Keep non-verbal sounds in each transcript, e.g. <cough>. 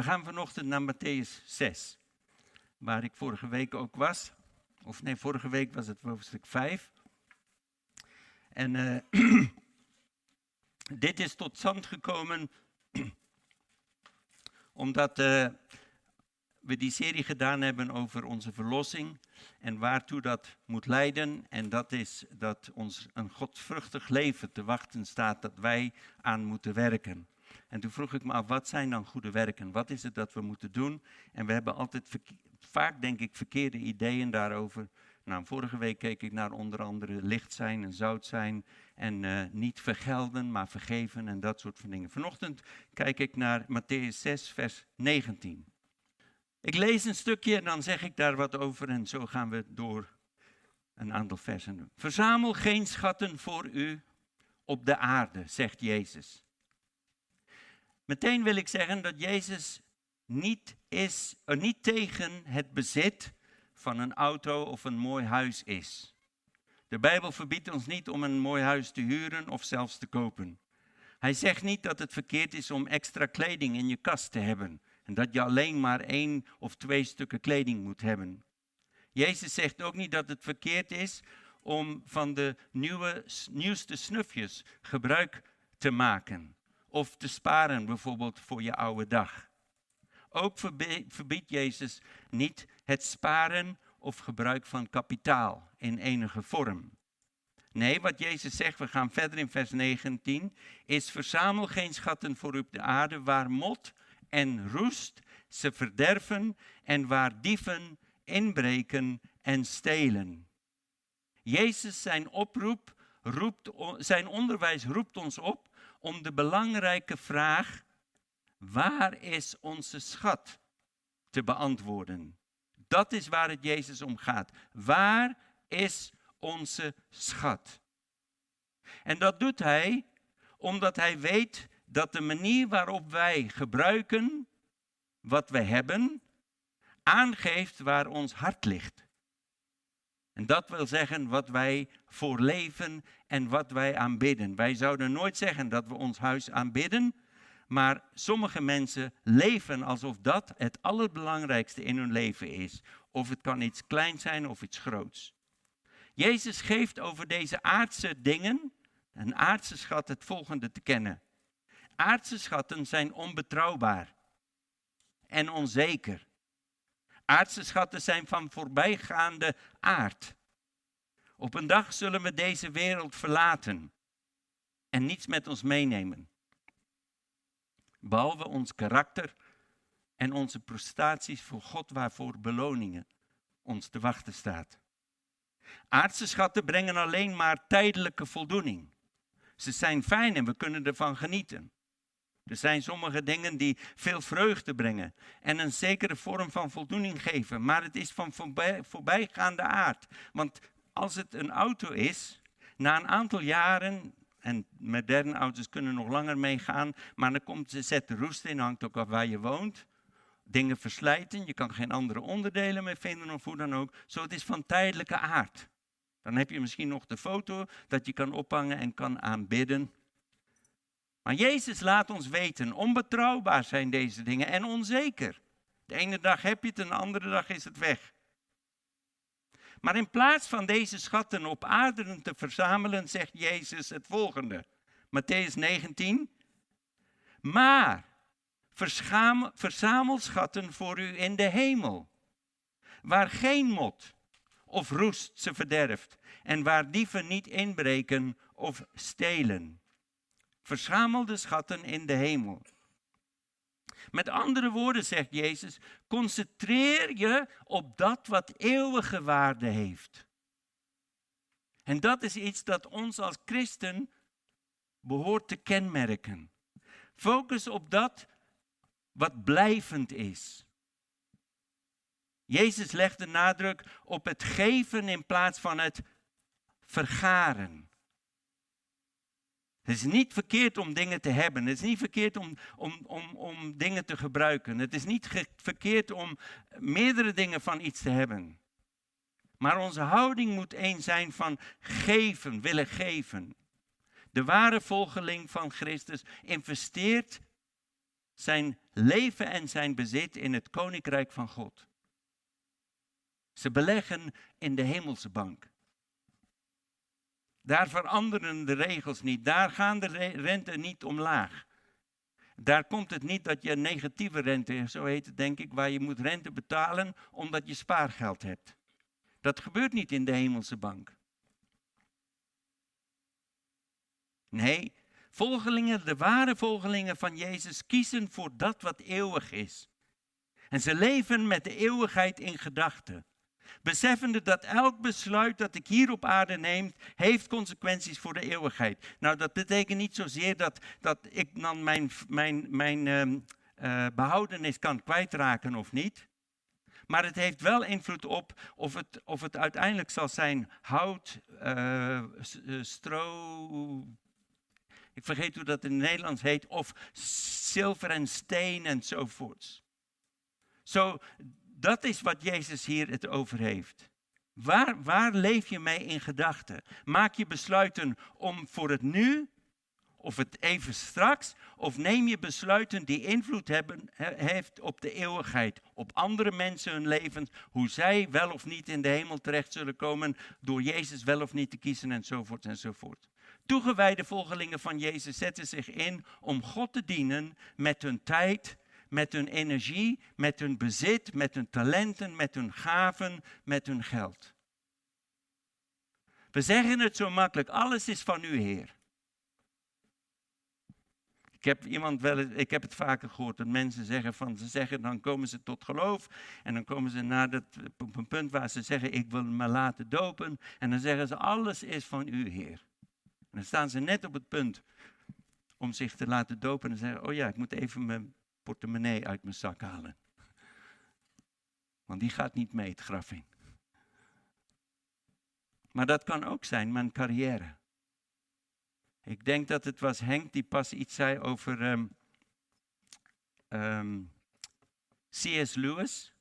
We gaan vanochtend naar Matthäus 6, waar ik vorige week ook was. Of nee, vorige week was het hoofdstuk 5. En uh, <clears throat> dit is tot stand gekomen <clears throat> omdat uh, we die serie gedaan hebben over onze verlossing en waartoe dat moet leiden. En dat is dat ons een godvruchtig leven te wachten staat, dat wij aan moeten werken. En toen vroeg ik me af, wat zijn dan goede werken? Wat is het dat we moeten doen? En we hebben altijd vaak, denk ik, verkeerde ideeën daarover. Nou, vorige week keek ik naar onder andere licht zijn en zout zijn. En uh, niet vergelden, maar vergeven en dat soort van dingen. Vanochtend kijk ik naar Matthäus 6, vers 19. Ik lees een stukje en dan zeg ik daar wat over en zo gaan we door een aantal versen. Verzamel geen schatten voor u op de aarde, zegt Jezus. Meteen wil ik zeggen dat Jezus niet, is, er niet tegen het bezit van een auto of een mooi huis is. De Bijbel verbiedt ons niet om een mooi huis te huren of zelfs te kopen. Hij zegt niet dat het verkeerd is om extra kleding in je kast te hebben en dat je alleen maar één of twee stukken kleding moet hebben. Jezus zegt ook niet dat het verkeerd is om van de nieuwe, nieuwste snufjes gebruik te maken of te sparen, bijvoorbeeld voor je oude dag. Ook verbiedt Jezus niet het sparen of gebruik van kapitaal in enige vorm. Nee, wat Jezus zegt, we gaan verder in vers 19, is verzamel geen schatten voor op de aarde waar mot en roest ze verderven en waar dieven inbreken en stelen. Jezus zijn oproep roept, zijn onderwijs roept ons op om de belangrijke vraag, waar is onze schat, te beantwoorden. Dat is waar het Jezus om gaat. Waar is onze schat? En dat doet hij omdat hij weet dat de manier waarop wij gebruiken wat we hebben, aangeeft waar ons hart ligt. En dat wil zeggen wat wij voor leven en wat wij aanbidden. Wij zouden nooit zeggen dat we ons huis aanbidden, maar sommige mensen leven alsof dat het allerbelangrijkste in hun leven is. Of het kan iets kleins zijn of iets groots. Jezus geeft over deze aardse dingen, een aardse schat, het volgende te kennen. Aardse schatten zijn onbetrouwbaar en onzeker. Aardse schatten zijn van voorbijgaande aard. Op een dag zullen we deze wereld verlaten en niets met ons meenemen. Behalve ons karakter en onze prestaties voor God waarvoor beloningen ons te wachten staat. Aardse schatten brengen alleen maar tijdelijke voldoening. Ze zijn fijn en we kunnen ervan genieten. Er zijn sommige dingen die veel vreugde brengen en een zekere vorm van voldoening geven, maar het is van voorbij, voorbijgaande aard. Want als het een auto is, na een aantal jaren, en moderne auto's kunnen nog langer meegaan, maar dan komt ze zet de roest in, hangt ook af waar je woont. Dingen verslijten, je kan geen andere onderdelen meer vinden of hoe dan ook. Zo het is van tijdelijke aard. Dan heb je misschien nog de foto dat je kan ophangen en kan aanbidden. Maar Jezus laat ons weten, onbetrouwbaar zijn deze dingen en onzeker. De ene dag heb je het, en de andere dag is het weg. Maar in plaats van deze schatten op aarde te verzamelen, zegt Jezus het volgende. Matthäus 19. Maar verzamel schatten voor u in de hemel, waar geen mot of roest ze verderft en waar dieven niet inbreken of stelen. Verzamel de schatten in de hemel. Met andere woorden zegt Jezus, concentreer je op dat wat eeuwige waarde heeft. En dat is iets dat ons als christen behoort te kenmerken. Focus op dat wat blijvend is. Jezus legt de nadruk op het geven in plaats van het vergaren. Het is niet verkeerd om dingen te hebben. Het is niet verkeerd om, om, om, om dingen te gebruiken. Het is niet verkeerd om meerdere dingen van iets te hebben. Maar onze houding moet één zijn van geven, willen geven. De ware volgeling van Christus investeert zijn leven en zijn bezit in het koninkrijk van God. Ze beleggen in de hemelse bank. Daar veranderen de regels niet. Daar gaan de rente niet omlaag. Daar komt het niet dat je negatieve rente, zo heet het denk ik, waar je moet rente betalen omdat je spaargeld hebt. Dat gebeurt niet in de hemelse bank. Nee, volgelingen, de ware volgelingen van Jezus, kiezen voor dat wat eeuwig is. En ze leven met de eeuwigheid in gedachten. Beseffende dat elk besluit dat ik hier op aarde neem, heeft consequenties voor de eeuwigheid. Nou, dat betekent niet zozeer dat, dat ik dan mijn, mijn, mijn uh, behoudenis kan kwijtraken of niet. Maar het heeft wel invloed op of het, of het uiteindelijk zal zijn hout, uh, stro, ik vergeet hoe dat in het Nederlands heet, of zilver en steen enzovoorts. Zo, dat is wat Jezus hier het over heeft. Waar, waar leef je mee in gedachten? Maak je besluiten om voor het nu, of het even straks, of neem je besluiten die invloed hebben, heeft op de eeuwigheid, op andere mensen hun leven, hoe zij wel of niet in de hemel terecht zullen komen, door Jezus wel of niet te kiezen enzovoort enzovoort. Toegewijde volgelingen van Jezus zetten zich in om God te dienen met hun tijd, met hun energie, met hun bezit, met hun talenten, met hun gaven, met hun geld. We zeggen het zo makkelijk, alles is van u, Heer. Ik heb, iemand wel, ik heb het vaker gehoord dat mensen zeggen van, ze zeggen dan komen ze tot geloof en dan komen ze naar dat, op een punt waar ze zeggen ik wil me laten dopen en dan zeggen ze alles is van u Heer. En dan staan ze net op het punt om zich te laten dopen en zeggen, oh ja, ik moet even mijn portemonnee uit mijn zak halen. Want die gaat niet mee het graf in. Maar dat kan ook zijn mijn carrière. Ik denk dat het was Henk die pas iets zei over um, ehm, ehm, C.S. Lewis.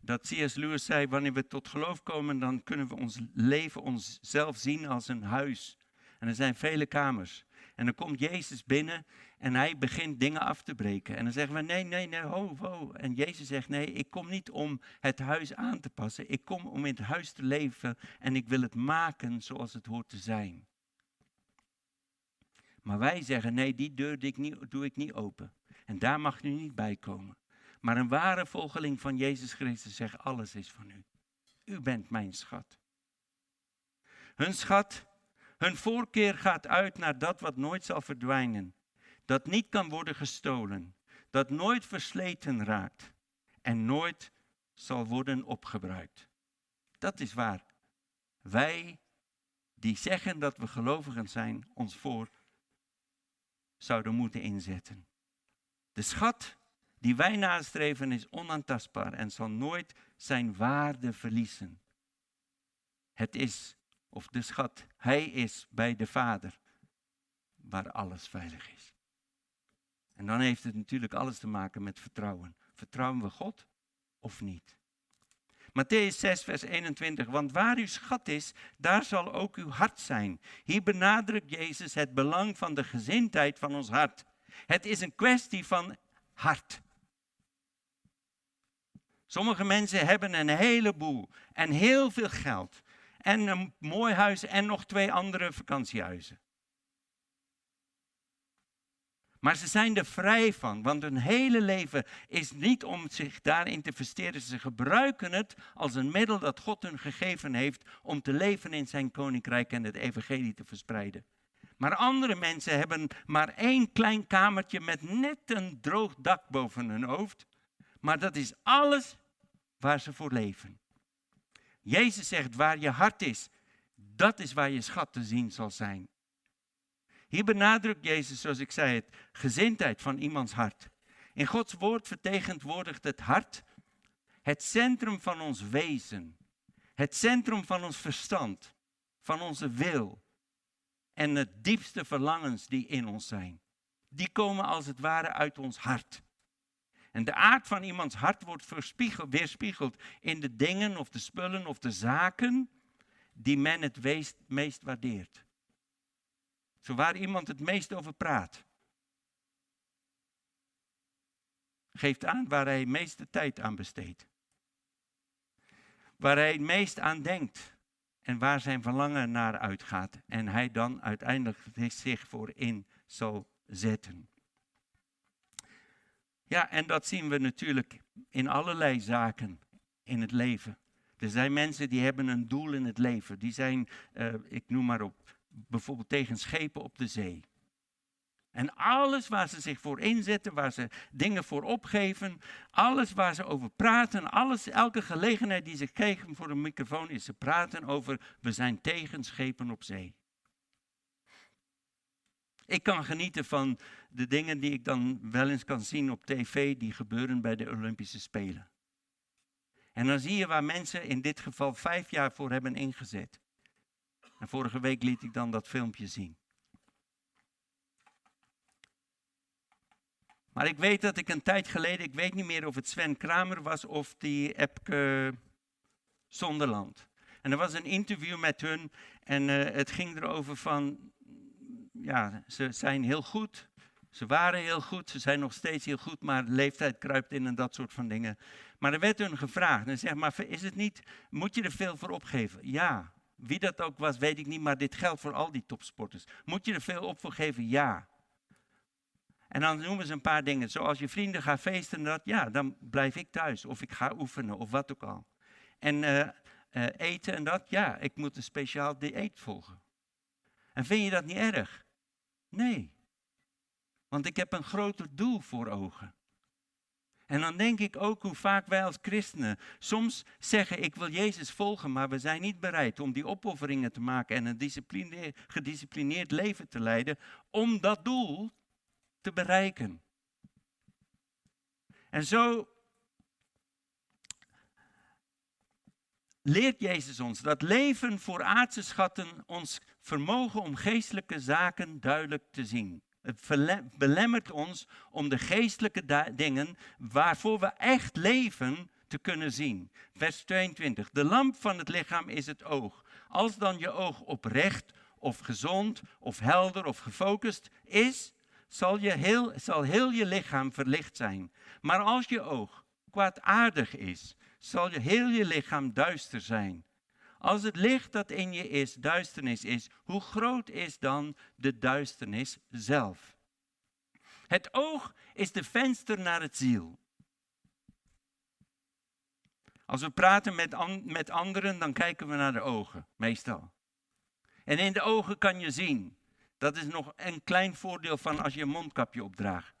Dat C.S. Lewis zei, wanneer we tot geloof komen, dan kunnen we ons leven onszelf zien als een huis. En er zijn vele kamers. En dan komt Jezus binnen en hij begint dingen af te breken. En dan zeggen we, nee, nee, nee, ho, ho. En Jezus zegt, nee, ik kom niet om het huis aan te passen. Ik kom om in het huis te leven en ik wil het maken zoals het hoort te zijn. Maar wij zeggen, nee, die deur doe ik niet, doe ik niet open. En daar mag u niet bij komen. Maar een ware volgeling van Jezus Christus zegt, alles is van u. U bent mijn schat. Hun schat hun voorkeur gaat uit naar dat wat nooit zal verdwijnen, dat niet kan worden gestolen, dat nooit versleten raakt en nooit zal worden opgebruikt. Dat is waar wij, die zeggen dat we gelovigen zijn, ons voor zouden moeten inzetten. De schat die wij nastreven is onaantastbaar en zal nooit zijn waarde verliezen. Het is of de schat, hij is bij de Vader, waar alles veilig is. En dan heeft het natuurlijk alles te maken met vertrouwen. Vertrouwen we God of niet? Matthäus 6, vers 21. Want waar uw schat is, daar zal ook uw hart zijn. Hier benadrukt Jezus het belang van de gezindheid van ons hart. Het is een kwestie van hart. Sommige mensen hebben een heleboel en heel veel geld en een mooi huis en nog twee andere vakantiehuizen. Maar ze zijn er vrij van, want hun hele leven is niet om zich daarin te investeren. Ze gebruiken het als een middel dat God hun gegeven heeft om te leven in zijn koninkrijk en het evangelie te verspreiden. Maar andere mensen hebben maar één klein kamertje met net een droog dak boven hun hoofd. Maar dat is alles waar ze voor leven. Jezus zegt, waar je hart is, dat is waar je schat te zien zal zijn. Hier benadrukt Jezus, zoals ik zei, het gezindheid van iemands hart. In Gods woord vertegenwoordigt het hart het centrum van ons wezen, het centrum van ons verstand, van onze wil en de diepste verlangens die in ons zijn. Die komen als het ware uit ons hart. En de aard van iemands hart wordt weerspiegeld in de dingen of de spullen of de zaken die men het meest waardeert. Zo waar iemand het meest over praat. geeft aan waar hij meeste tijd aan besteedt. Waar hij het meest aan denkt en waar zijn verlangen naar uitgaat. En hij dan uiteindelijk zich voor in zal zetten. Ja, en dat zien we natuurlijk in allerlei zaken in het leven. Er zijn mensen die hebben een doel in het leven. Die zijn, uh, ik noem maar op, bijvoorbeeld tegen schepen op de zee. En alles waar ze zich voor inzetten, waar ze dingen voor opgeven, alles waar ze over praten, alles, elke gelegenheid die ze krijgen voor een microfoon, is ze praten over we zijn tegen schepen op zee. Ik kan genieten van de dingen die ik dan wel eens kan zien op tv, die gebeuren bij de Olympische Spelen. En dan zie je waar mensen in dit geval vijf jaar voor hebben ingezet. En vorige week liet ik dan dat filmpje zien. Maar ik weet dat ik een tijd geleden, ik weet niet meer of het Sven Kramer was of die Epke Zonderland. En er was een interview met hun en uh, het ging erover van, ja, ze zijn heel goed, ze waren heel goed, ze zijn nog steeds heel goed, maar leeftijd kruipt in en dat soort van dingen. Maar er werd hun gevraagd, en zeg maar, is het niet, moet je er veel voor opgeven? Ja, wie dat ook was, weet ik niet, maar dit geldt voor al die topsporters. Moet je er veel op voor geven? Ja. En dan noemen ze een paar dingen, zoals je vrienden gaan feesten, dat, ja, dan blijf ik thuis, of ik ga oefenen, of wat ook al. En uh, uh, eten en dat, ja, ik moet een speciaal dieet volgen. En vind je dat niet erg? Nee. Want ik heb een groter doel voor ogen. En dan denk ik ook hoe vaak wij als christenen soms zeggen: Ik wil Jezus volgen, maar we zijn niet bereid om die opofferingen te maken en een gedisciplineerd leven te leiden om dat doel te bereiken. En zo leert Jezus ons dat leven voor aardse schatten ons vermogen om geestelijke zaken duidelijk te zien. Het belemmert ons om de geestelijke dingen waarvoor we echt leven te kunnen zien. Vers 22. De lamp van het lichaam is het oog. Als dan je oog oprecht of gezond of helder of gefocust is, zal, je heel, zal heel je lichaam verlicht zijn. Maar als je oog kwaadaardig is, zal je heel je lichaam duister zijn. Als het licht dat in je is duisternis is, hoe groot is dan de duisternis zelf? Het oog is de venster naar het ziel. Als we praten met, met anderen, dan kijken we naar de ogen, meestal. En in de ogen kan je zien. Dat is nog een klein voordeel van als je een mondkapje opdraagt.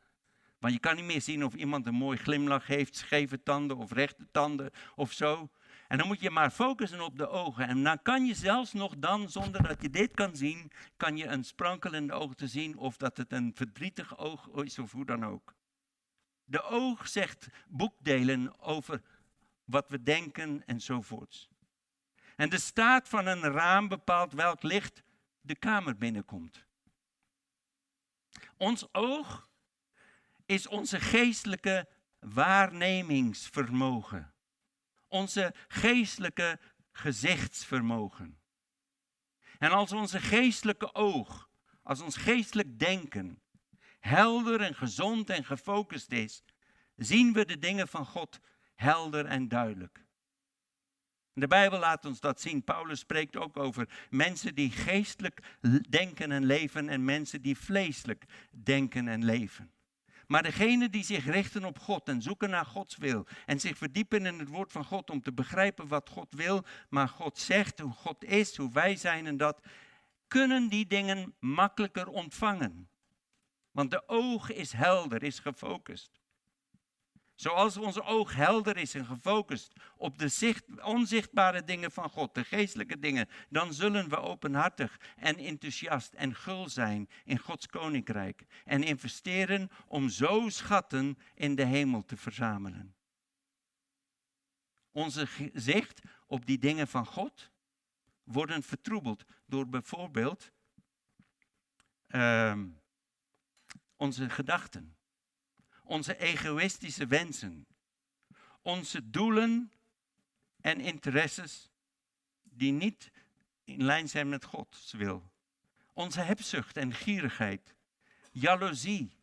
Want je kan niet meer zien of iemand een mooi glimlach heeft, scheve tanden of rechte tanden of zo. En dan moet je maar focussen op de ogen. En dan kan je zelfs nog dan, zonder dat je dit kan zien, kan je een sprankel in de ogen te zien of dat het een verdrietig oog is of hoe dan ook. De oog zegt boekdelen over wat we denken enzovoorts. En de staat van een raam bepaalt welk licht de kamer binnenkomt. Ons oog is onze geestelijke waarnemingsvermogen onze geestelijke gezichtsvermogen. En als onze geestelijke oog, als ons geestelijk denken helder en gezond en gefocust is, zien we de dingen van God helder en duidelijk. De Bijbel laat ons dat zien. Paulus spreekt ook over mensen die geestelijk denken en leven en mensen die vleeselijk denken en leven. Maar degenen die zich richten op God en zoeken naar Gods wil en zich verdiepen in het woord van God om te begrijpen wat God wil, maar God zegt, hoe God is, hoe wij zijn en dat, kunnen die dingen makkelijker ontvangen. Want de oog is helder, is gefocust. Zoals onze oog helder is en gefocust op de zicht, onzichtbare dingen van God, de geestelijke dingen, dan zullen we openhartig en enthousiast en gul zijn in Gods koninkrijk en investeren om zo schatten in de hemel te verzamelen. Onze zicht op die dingen van God worden vertroebeld door bijvoorbeeld uh, onze gedachten onze egoïstische wensen, onze doelen en interesses die niet in lijn zijn met Gods wil, onze hebzucht en gierigheid, jaloezie,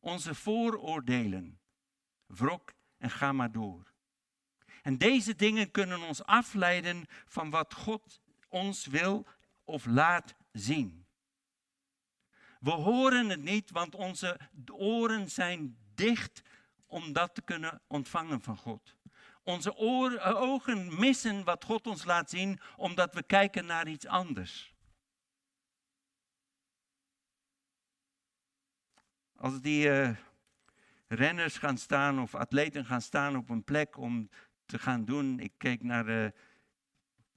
onze vooroordelen, wrok en ga maar door. En deze dingen kunnen ons afleiden van wat God ons wil of laat zien. We horen het niet, want onze oren zijn dicht om dat te kunnen ontvangen van God. Onze ogen missen wat God ons laat zien, omdat we kijken naar iets anders. Als die uh, renners gaan staan of atleten gaan staan op een plek om te gaan doen. Ik keek naar uh,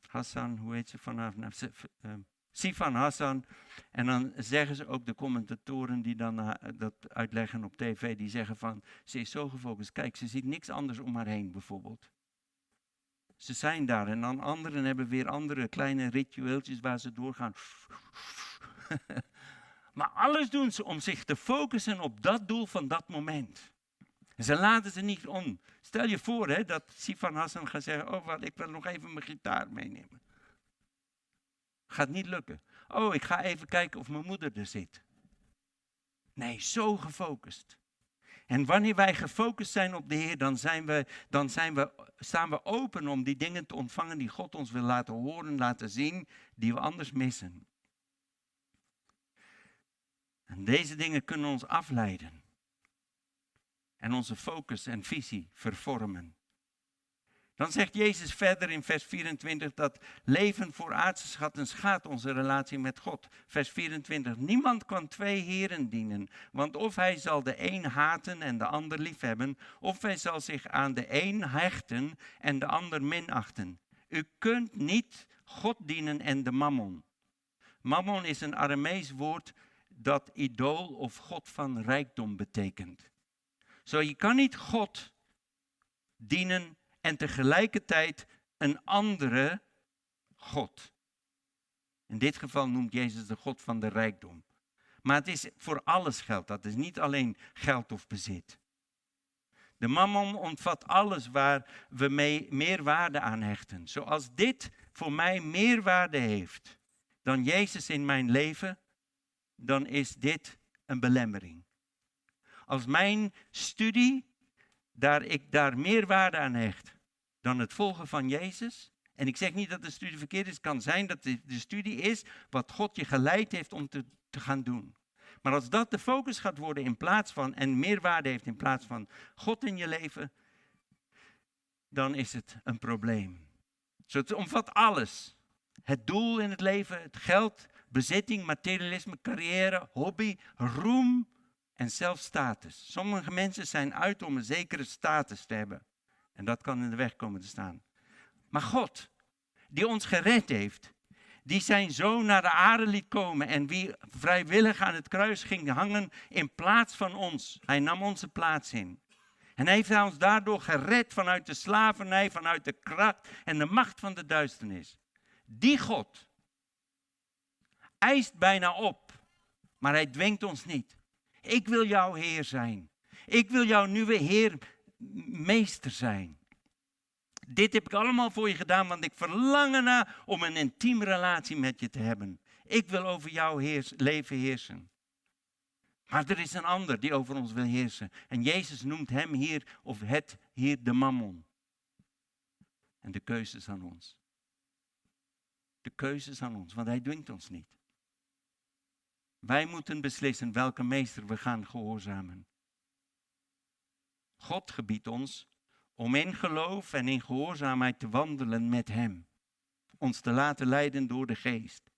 Hassan, hoe heet ze vanaf? Sifan Hassan. En dan zeggen ze ook de commentatoren die dan uh, dat uitleggen op tv, die zeggen van, ze is zo gefocust. Kijk, ze ziet niks anders om haar heen bijvoorbeeld. Ze zijn daar en dan anderen hebben weer andere kleine ritueeltjes waar ze doorgaan. <laughs> maar alles doen ze om zich te focussen op dat doel van dat moment. ze laten ze niet om. Stel je voor hè, dat Sifan Hassan gaat zeggen, oh wat, ik wil nog even mijn gitaar meenemen. Gaat niet lukken. Oh, ik ga even kijken of mijn moeder er zit. Nee, zo gefocust. En wanneer wij gefocust zijn op de Heer, dan, zijn we, dan zijn we, staan we open om die dingen te ontvangen die God ons wil laten horen, laten zien, die we anders missen. En deze dingen kunnen ons afleiden. En onze focus en visie vervormen. Dan zegt Jezus verder in vers 24 dat leven voor aardse schatten schaadt onze relatie met God. Vers 24. Niemand kan twee heren dienen, want of hij zal de een haten en de ander liefhebben, of hij zal zich aan de een hechten en de ander minachten. U kunt niet God dienen en de mammon. Mammon is een Aramees woord dat idool of God van rijkdom betekent. Zo, je kan niet God dienen en tegelijkertijd een andere God. In dit geval noemt Jezus de God van de rijkdom. Maar het is voor alles geld. Dat is niet alleen geld of bezit. De mammon omvat alles waar we mee meer waarde aan hechten. Zoals dit voor mij meer waarde heeft dan Jezus in mijn leven, dan is dit een belemmering. Als mijn studie daar ik daar meer waarde aan hecht dan het volgen van Jezus. En ik zeg niet dat de studie verkeerd is. Het kan zijn dat de, de studie is wat God je geleid heeft om te, te gaan doen. Maar als dat de focus gaat worden in plaats van en meer waarde heeft in plaats van God in je leven, dan is het een probleem. Zo, het omvat alles. Het doel in het leven, het geld, bezitting, materialisme, carrière, hobby, roem, en zelfs status. Sommige mensen zijn uit om een zekere status te hebben. En dat kan in de weg komen te staan. Maar God, die ons gered heeft, die zijn zoon naar de aarde liet komen en wie vrijwillig aan het kruis ging hangen in plaats van ons. Hij nam onze plaats in. En hij heeft ons daardoor gered vanuit de slavernij, vanuit de kracht en de macht van de duisternis. Die God eist bijna op, maar hij dwingt ons niet. Ik wil jouw Heer zijn. Ik wil jouw nieuwe Heer, meester zijn. Dit heb ik allemaal voor je gedaan, want ik verlang ernaar om een intieme relatie met je te hebben. Ik wil over jouw heers, leven heersen. Maar er is een ander die over ons wil heersen. En Jezus noemt hem hier, of het hier, de mammon. En de keuze is aan ons. De keuze is aan ons, want hij dwingt ons niet. Wij moeten beslissen welke meester we gaan gehoorzamen. God gebiedt ons om in geloof en in gehoorzaamheid te wandelen met Hem. Ons te laten leiden door de Geest.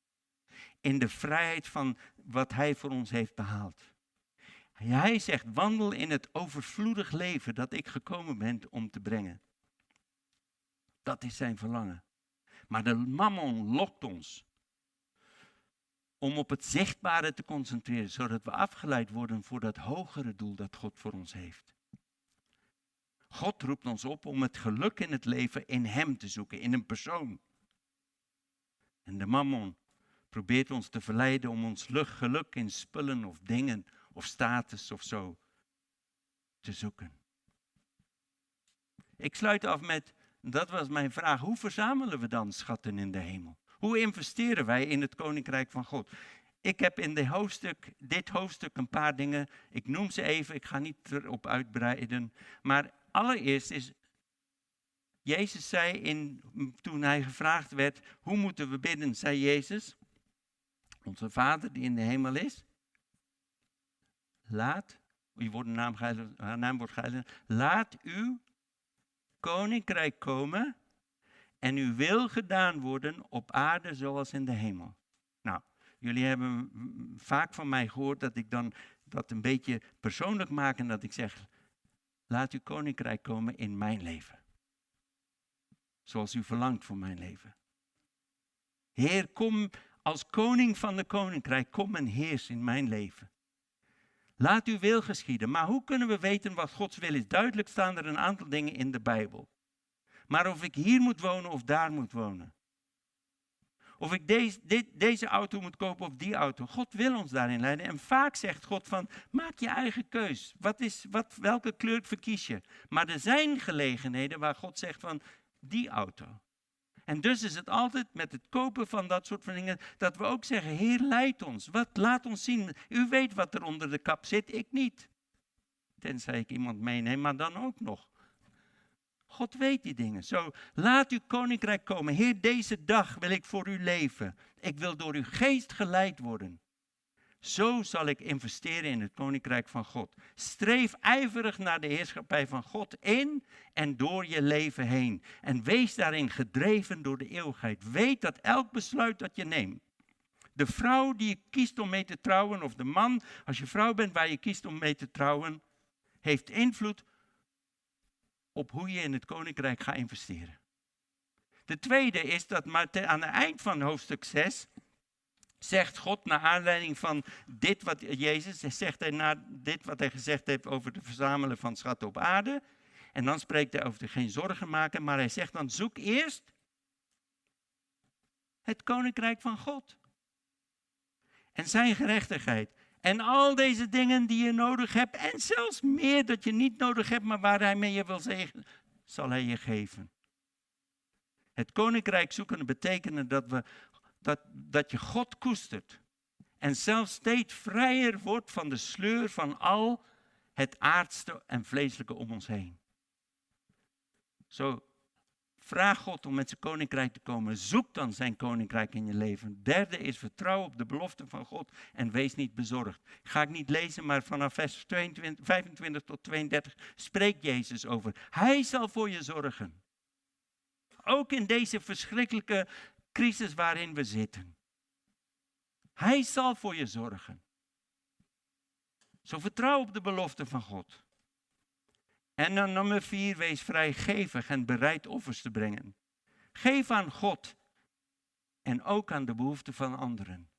In de vrijheid van wat Hij voor ons heeft behaald. Hij zegt, wandel in het overvloedig leven dat ik gekomen ben om te brengen. Dat is zijn verlangen. Maar de mammon lokt ons om op het zichtbare te concentreren, zodat we afgeleid worden voor dat hogere doel dat God voor ons heeft. God roept ons op om het geluk in het leven in Hem te zoeken, in een persoon. En de mammon probeert ons te verleiden om ons geluk in spullen of dingen of status of zo te zoeken. Ik sluit af met, dat was mijn vraag, hoe verzamelen we dan schatten in de hemel? Hoe investeren wij in het koninkrijk van God? ik heb in de hoofdstuk, dit hoofdstuk een paar dingen. Ik noem ze even, ik ga niet erop uitbreiden. Maar allereerst is. Jezus zei in, toen hij gevraagd werd: hoe moeten we bidden? zei Jezus: Onze Vader die in de hemel is. Laat, je wordt naam, haar naam wordt geheiligd. Laat uw koninkrijk komen en uw wil gedaan worden op aarde zoals in de hemel. Nou, jullie hebben vaak van mij gehoord dat ik dan dat een beetje persoonlijk maak en dat ik zeg, laat uw koninkrijk komen in mijn leven. Zoals u verlangt voor mijn leven. Heer, kom als koning van de koninkrijk, kom en heers in mijn leven. Laat uw wil geschieden. Maar hoe kunnen we weten wat Gods wil is? Duidelijk staan er een aantal dingen in de Bijbel. Maar of ik hier moet wonen of daar moet wonen. Of ik deze, dit, deze auto moet kopen of die auto. God wil ons daarin leiden. En vaak zegt God van, maak je eigen keus. Wat is, wat, welke kleur verkies je? Maar er zijn gelegenheden waar God zegt van, die auto. En dus is het altijd met het kopen van dat soort van dingen dat we ook zeggen, Heer, leid ons. Wat, laat ons zien. U weet wat er onder de kap zit, ik niet. Tenzij ik iemand meeneem, maar dan ook nog. God weet die dingen. Zo, laat uw koninkrijk komen. Heer, deze dag wil ik voor u leven. Ik wil door uw geest geleid worden. Zo zal ik investeren in het koninkrijk van God. Streef ijverig naar de heerschappij van God in en door je leven heen. En wees daarin gedreven door de eeuwigheid. Weet dat elk besluit dat je neemt. De vrouw die je kiest om mee te trouwen, of de man, als je vrouw bent waar je kiest om mee te trouwen, heeft invloed op hoe je in het koninkrijk gaat investeren. De tweede is dat aan het eind van hoofdstuk 6 zegt God naar aanleiding van dit wat Jezus zegt hij na dit wat hij gezegd heeft over het verzamelen van schatten op aarde. En dan spreekt hij over geen zorgen maken, maar hij zegt dan zoek eerst het koninkrijk van God. En zijn gerechtigheid. En al deze dingen die je nodig hebt, en zelfs meer dat je niet nodig hebt, maar waar hij mee je wil zegenen, zal hij je geven. Het koninkrijk zoeken betekent dat, we, dat, dat je God koestert. En zelfs steeds vrijer wordt van de sleur van al het aardste en vleeselijke om ons heen. Zo Vraag God om met zijn koninkrijk te komen. Zoek dan zijn koninkrijk in je leven. Derde is vertrouw op de belofte van God en wees niet bezorgd. Ga ik niet lezen, maar vanaf vers 22, 25 tot 32 spreekt Jezus over. Hij zal voor je zorgen. Ook in deze verschrikkelijke crisis waarin we zitten. Hij zal voor je zorgen. Zo vertrouw op de belofte van God. En dan nummer vier, wees vrijgevig en bereid offers te brengen. Geef aan God en ook aan de behoeften van anderen.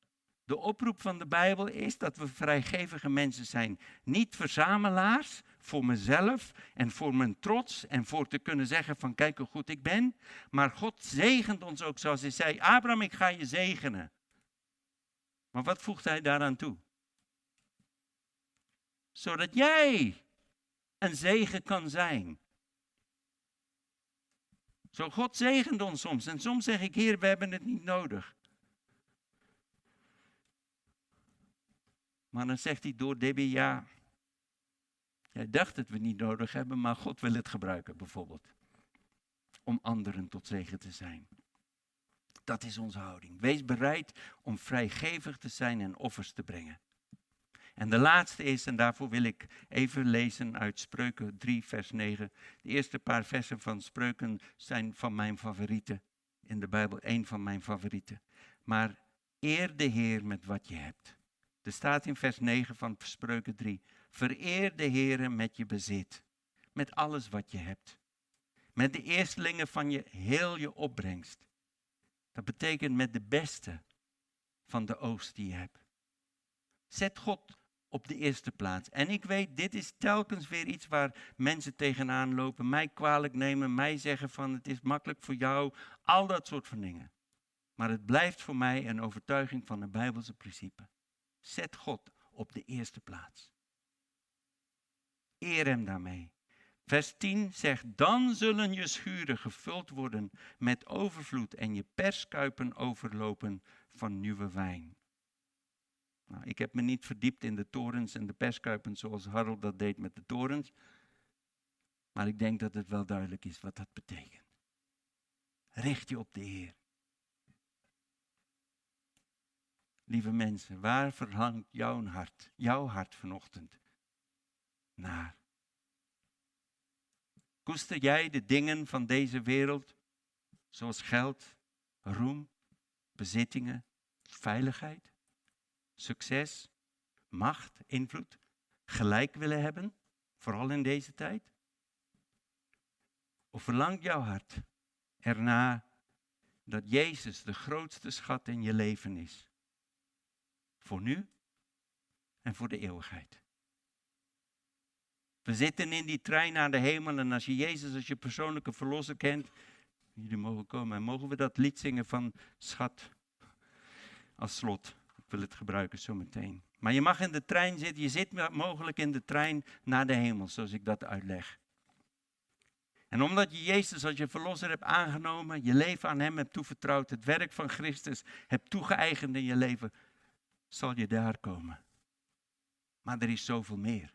De oproep van de Bijbel is dat we vrijgevige mensen zijn. Niet verzamelaars voor mezelf en voor mijn trots en voor te kunnen zeggen van kijk hoe goed ik ben. Maar God zegent ons ook zoals hij zei, Abraham ik ga je zegenen. Maar wat voegt hij daaraan toe? Zodat jij een zegen kan zijn. Zo God zegent ons soms. En soms zeg ik, Heer, we hebben het niet nodig. Maar dan zegt hij door Debbie, ja, jij dacht dat we het niet nodig hebben, maar God wil het gebruiken bijvoorbeeld. Om anderen tot zegen te zijn. Dat is onze houding. Wees bereid om vrijgevig te zijn en offers te brengen. En de laatste is, en daarvoor wil ik even lezen uit Spreuken 3, vers 9. De eerste paar versen van Spreuken zijn van mijn favorieten. In de Bijbel één van mijn favorieten. Maar eer de Heer met wat je hebt. Er staat in vers 9 van Spreuken 3. Vereer de Heer met je bezit. Met alles wat je hebt. Met de eerstelingen van je heel je opbrengst. Dat betekent met de beste van de oogst die je hebt. Zet God op de eerste plaats. En ik weet, dit is telkens weer iets waar mensen tegenaan lopen, mij kwalijk nemen, mij zeggen van het is makkelijk voor jou, al dat soort van dingen. Maar het blijft voor mij een overtuiging van een Bijbelse principe. Zet God op de eerste plaats. Eer hem daarmee. Vers 10 zegt, dan zullen je schuren gevuld worden met overvloed en je perskuipen overlopen van nieuwe wijn. Nou, ik heb me niet verdiept in de torens en de perskuipen zoals Harold dat deed met de torens. Maar ik denk dat het wel duidelijk is wat dat betekent. Richt je op de Heer. Lieve mensen, waar verlangt jouw hart, jouw hart vanochtend naar? Koester jij de dingen van deze wereld, zoals geld, roem, bezittingen, veiligheid, succes, macht, invloed, gelijk willen hebben, vooral in deze tijd? Of verlangt jouw hart erna dat Jezus de grootste schat in je leven is? Voor nu en voor de eeuwigheid. We zitten in die trein naar de hemel en als je Jezus als je persoonlijke verlosser kent, jullie mogen komen en mogen we dat lied zingen van schat als slot. Wil het gebruiken zo meteen. Maar je mag in de trein zitten, je zit mogelijk in de trein naar de hemel, zoals ik dat uitleg. En omdat je Jezus als je verlosser hebt aangenomen, je leven aan Hem hebt toevertrouwd, het werk van Christus hebt toegeëigend in je leven, zal je daar komen. Maar er is zoveel meer.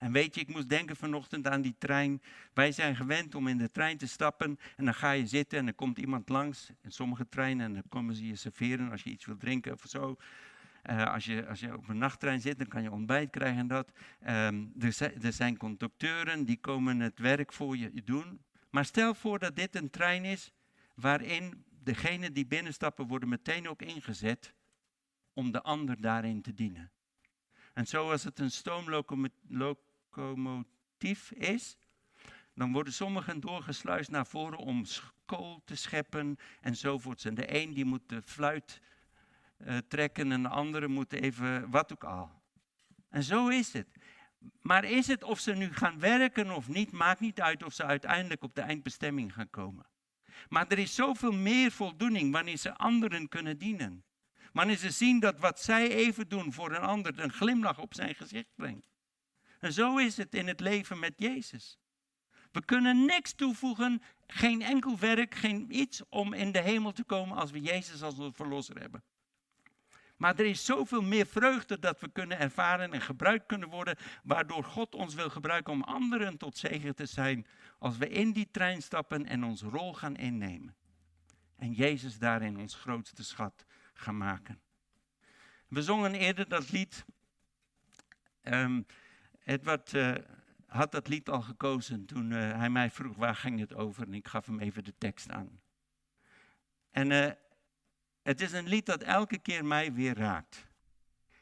En weet je, ik moest denken vanochtend aan die trein. Wij zijn gewend om in de trein te stappen en dan ga je zitten en er komt iemand langs. In sommige treinen en dan komen ze je serveren als je iets wil drinken of zo. Uh, als, je, als je op een nachttrein zit, dan kan je ontbijt krijgen en dat. Um, er, zijn, er zijn conducteuren die komen het werk voor je doen. Maar stel voor dat dit een trein is waarin degenen die binnenstappen worden meteen ook ingezet om de ander daarin te dienen. En zoals het een stoomlocomotief is, dan worden sommigen doorgesluist naar voren om kool te scheppen enzovoorts. En de een die moet de fluit uh, trekken en de andere moet even wat ook al. En zo is het. Maar is het of ze nu gaan werken of niet, maakt niet uit of ze uiteindelijk op de eindbestemming gaan komen. Maar er is zoveel meer voldoening wanneer ze anderen kunnen dienen. Wanneer ze zien dat wat zij even doen voor een ander een glimlach op zijn gezicht brengt. En zo is het in het leven met Jezus. We kunnen niks toevoegen, geen enkel werk, geen iets om in de hemel te komen als we Jezus als verlosser hebben. Maar er is zoveel meer vreugde dat we kunnen ervaren en gebruikt kunnen worden, waardoor God ons wil gebruiken om anderen tot zegen te zijn als we in die trein stappen en onze rol gaan innemen. En Jezus daarin ons grootste schat gaan maken. We zongen eerder dat lied. Um, Edward uh, had dat lied al gekozen toen uh, hij mij vroeg waar ging het over en ik gaf hem even de tekst aan. En uh, het is een lied dat elke keer mij weer raakt.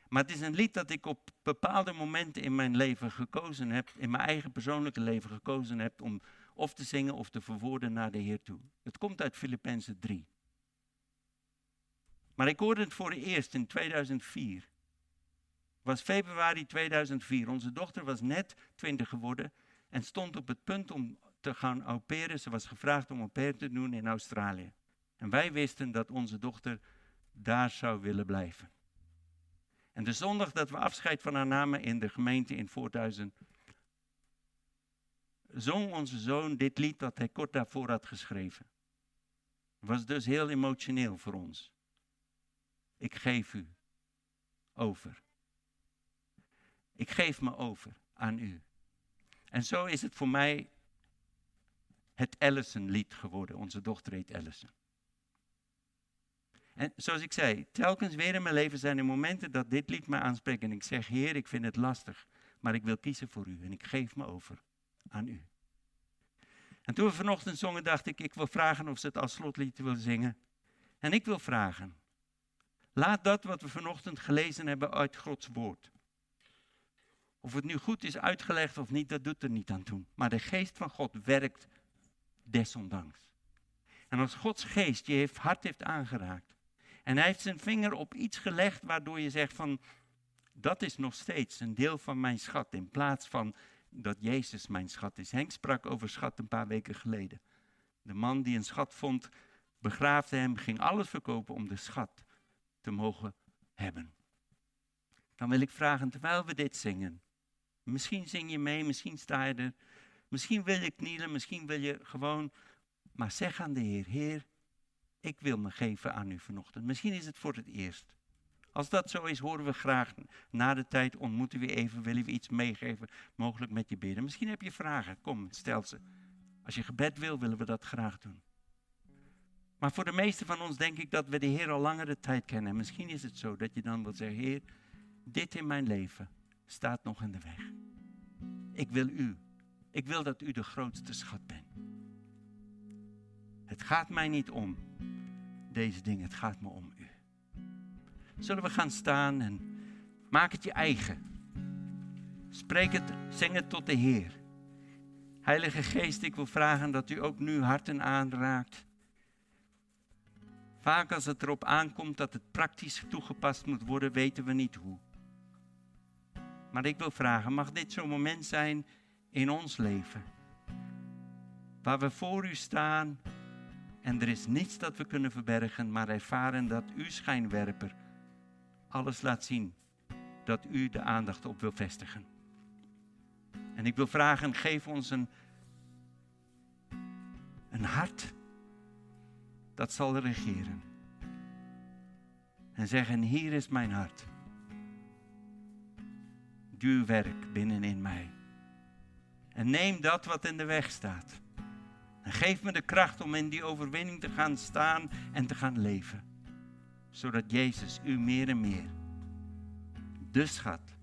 Maar het is een lied dat ik op bepaalde momenten in mijn leven gekozen heb, in mijn eigen persoonlijke leven gekozen heb om of te zingen of te verwoorden naar de Heer toe. Het komt uit Filippenzen 3. Maar ik hoorde het voor het eerst in 2004. Was februari 2004. Onze dochter was net 20 geworden en stond op het punt om te gaan au Ze was gevraagd om au te doen in Australië. En wij wisten dat onze dochter daar zou willen blijven. En de zondag dat we afscheid van haar namen in de gemeente in Voorthuizen, zong onze zoon dit lied dat hij kort daarvoor had geschreven. Het was dus heel emotioneel voor ons. Ik geef u over. Ik geef me over aan u. En zo is het voor mij het Ellison-lied geworden. Onze dochter heet Ellison. En zoals ik zei, telkens weer in mijn leven zijn er momenten dat dit lied me aanspreekt. En ik zeg, Heer, ik vind het lastig, maar ik wil kiezen voor u. En ik geef me over aan u. En toen we vanochtend zongen, dacht ik, ik wil vragen of ze het als slotlied wil zingen. En ik wil vragen, laat dat wat we vanochtend gelezen hebben uit Gods woord. Of het nu goed is uitgelegd of niet, dat doet er niet aan toe. Maar de geest van God werkt desondanks. En als Gods geest je hart heeft aangeraakt, en hij heeft zijn vinger op iets gelegd waardoor je zegt van, dat is nog steeds een deel van mijn schat, in plaats van dat Jezus mijn schat is. Henk sprak over schat een paar weken geleden. De man die een schat vond, begraafde hem, ging alles verkopen om de schat te mogen hebben. Dan wil ik vragen, terwijl we dit zingen, misschien zing je mee, misschien sta je er, misschien wil je knielen, misschien wil je gewoon, maar zeg aan de Heer, Heer, ik wil me geven aan u vanochtend. Misschien is het voor het eerst. Als dat zo is, horen we graag na de tijd, ontmoeten we even, willen we iets meegeven, mogelijk met je bidden. Misschien heb je vragen, kom, stel ze. Als je gebed wil, willen we dat graag doen. Maar voor de meeste van ons denk ik dat we de Heer al langere tijd kennen. misschien is het zo dat je dan wilt zeggen, Heer, dit in mijn leven staat nog in de weg. Ik wil u. Ik wil dat u de grootste schat bent. Het gaat mij niet om deze dingen, het gaat me om u. Zullen we gaan staan en maak het je eigen. Spreek het, zing het tot de Heer. Heilige Geest, ik wil vragen dat u ook nu harten aanraakt. Vaak als het erop aankomt dat het praktisch toegepast moet worden, weten we niet hoe. Maar ik wil vragen, mag dit zo'n moment zijn in ons leven? Waar we voor u staan en er is niets dat we kunnen verbergen, maar ervaren dat u schijnwerper alles laat zien dat u de aandacht op wil vestigen. En ik wil vragen, geef ons een, een hart dat zal regeren. En zeggen, hier is mijn hart. Duw werk binnenin mij. En neem dat wat in de weg staat. En geef me de kracht om in die overwinning te gaan staan en te gaan leven. Zodat Jezus u meer en meer de schat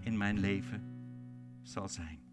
in mijn leven zal zijn.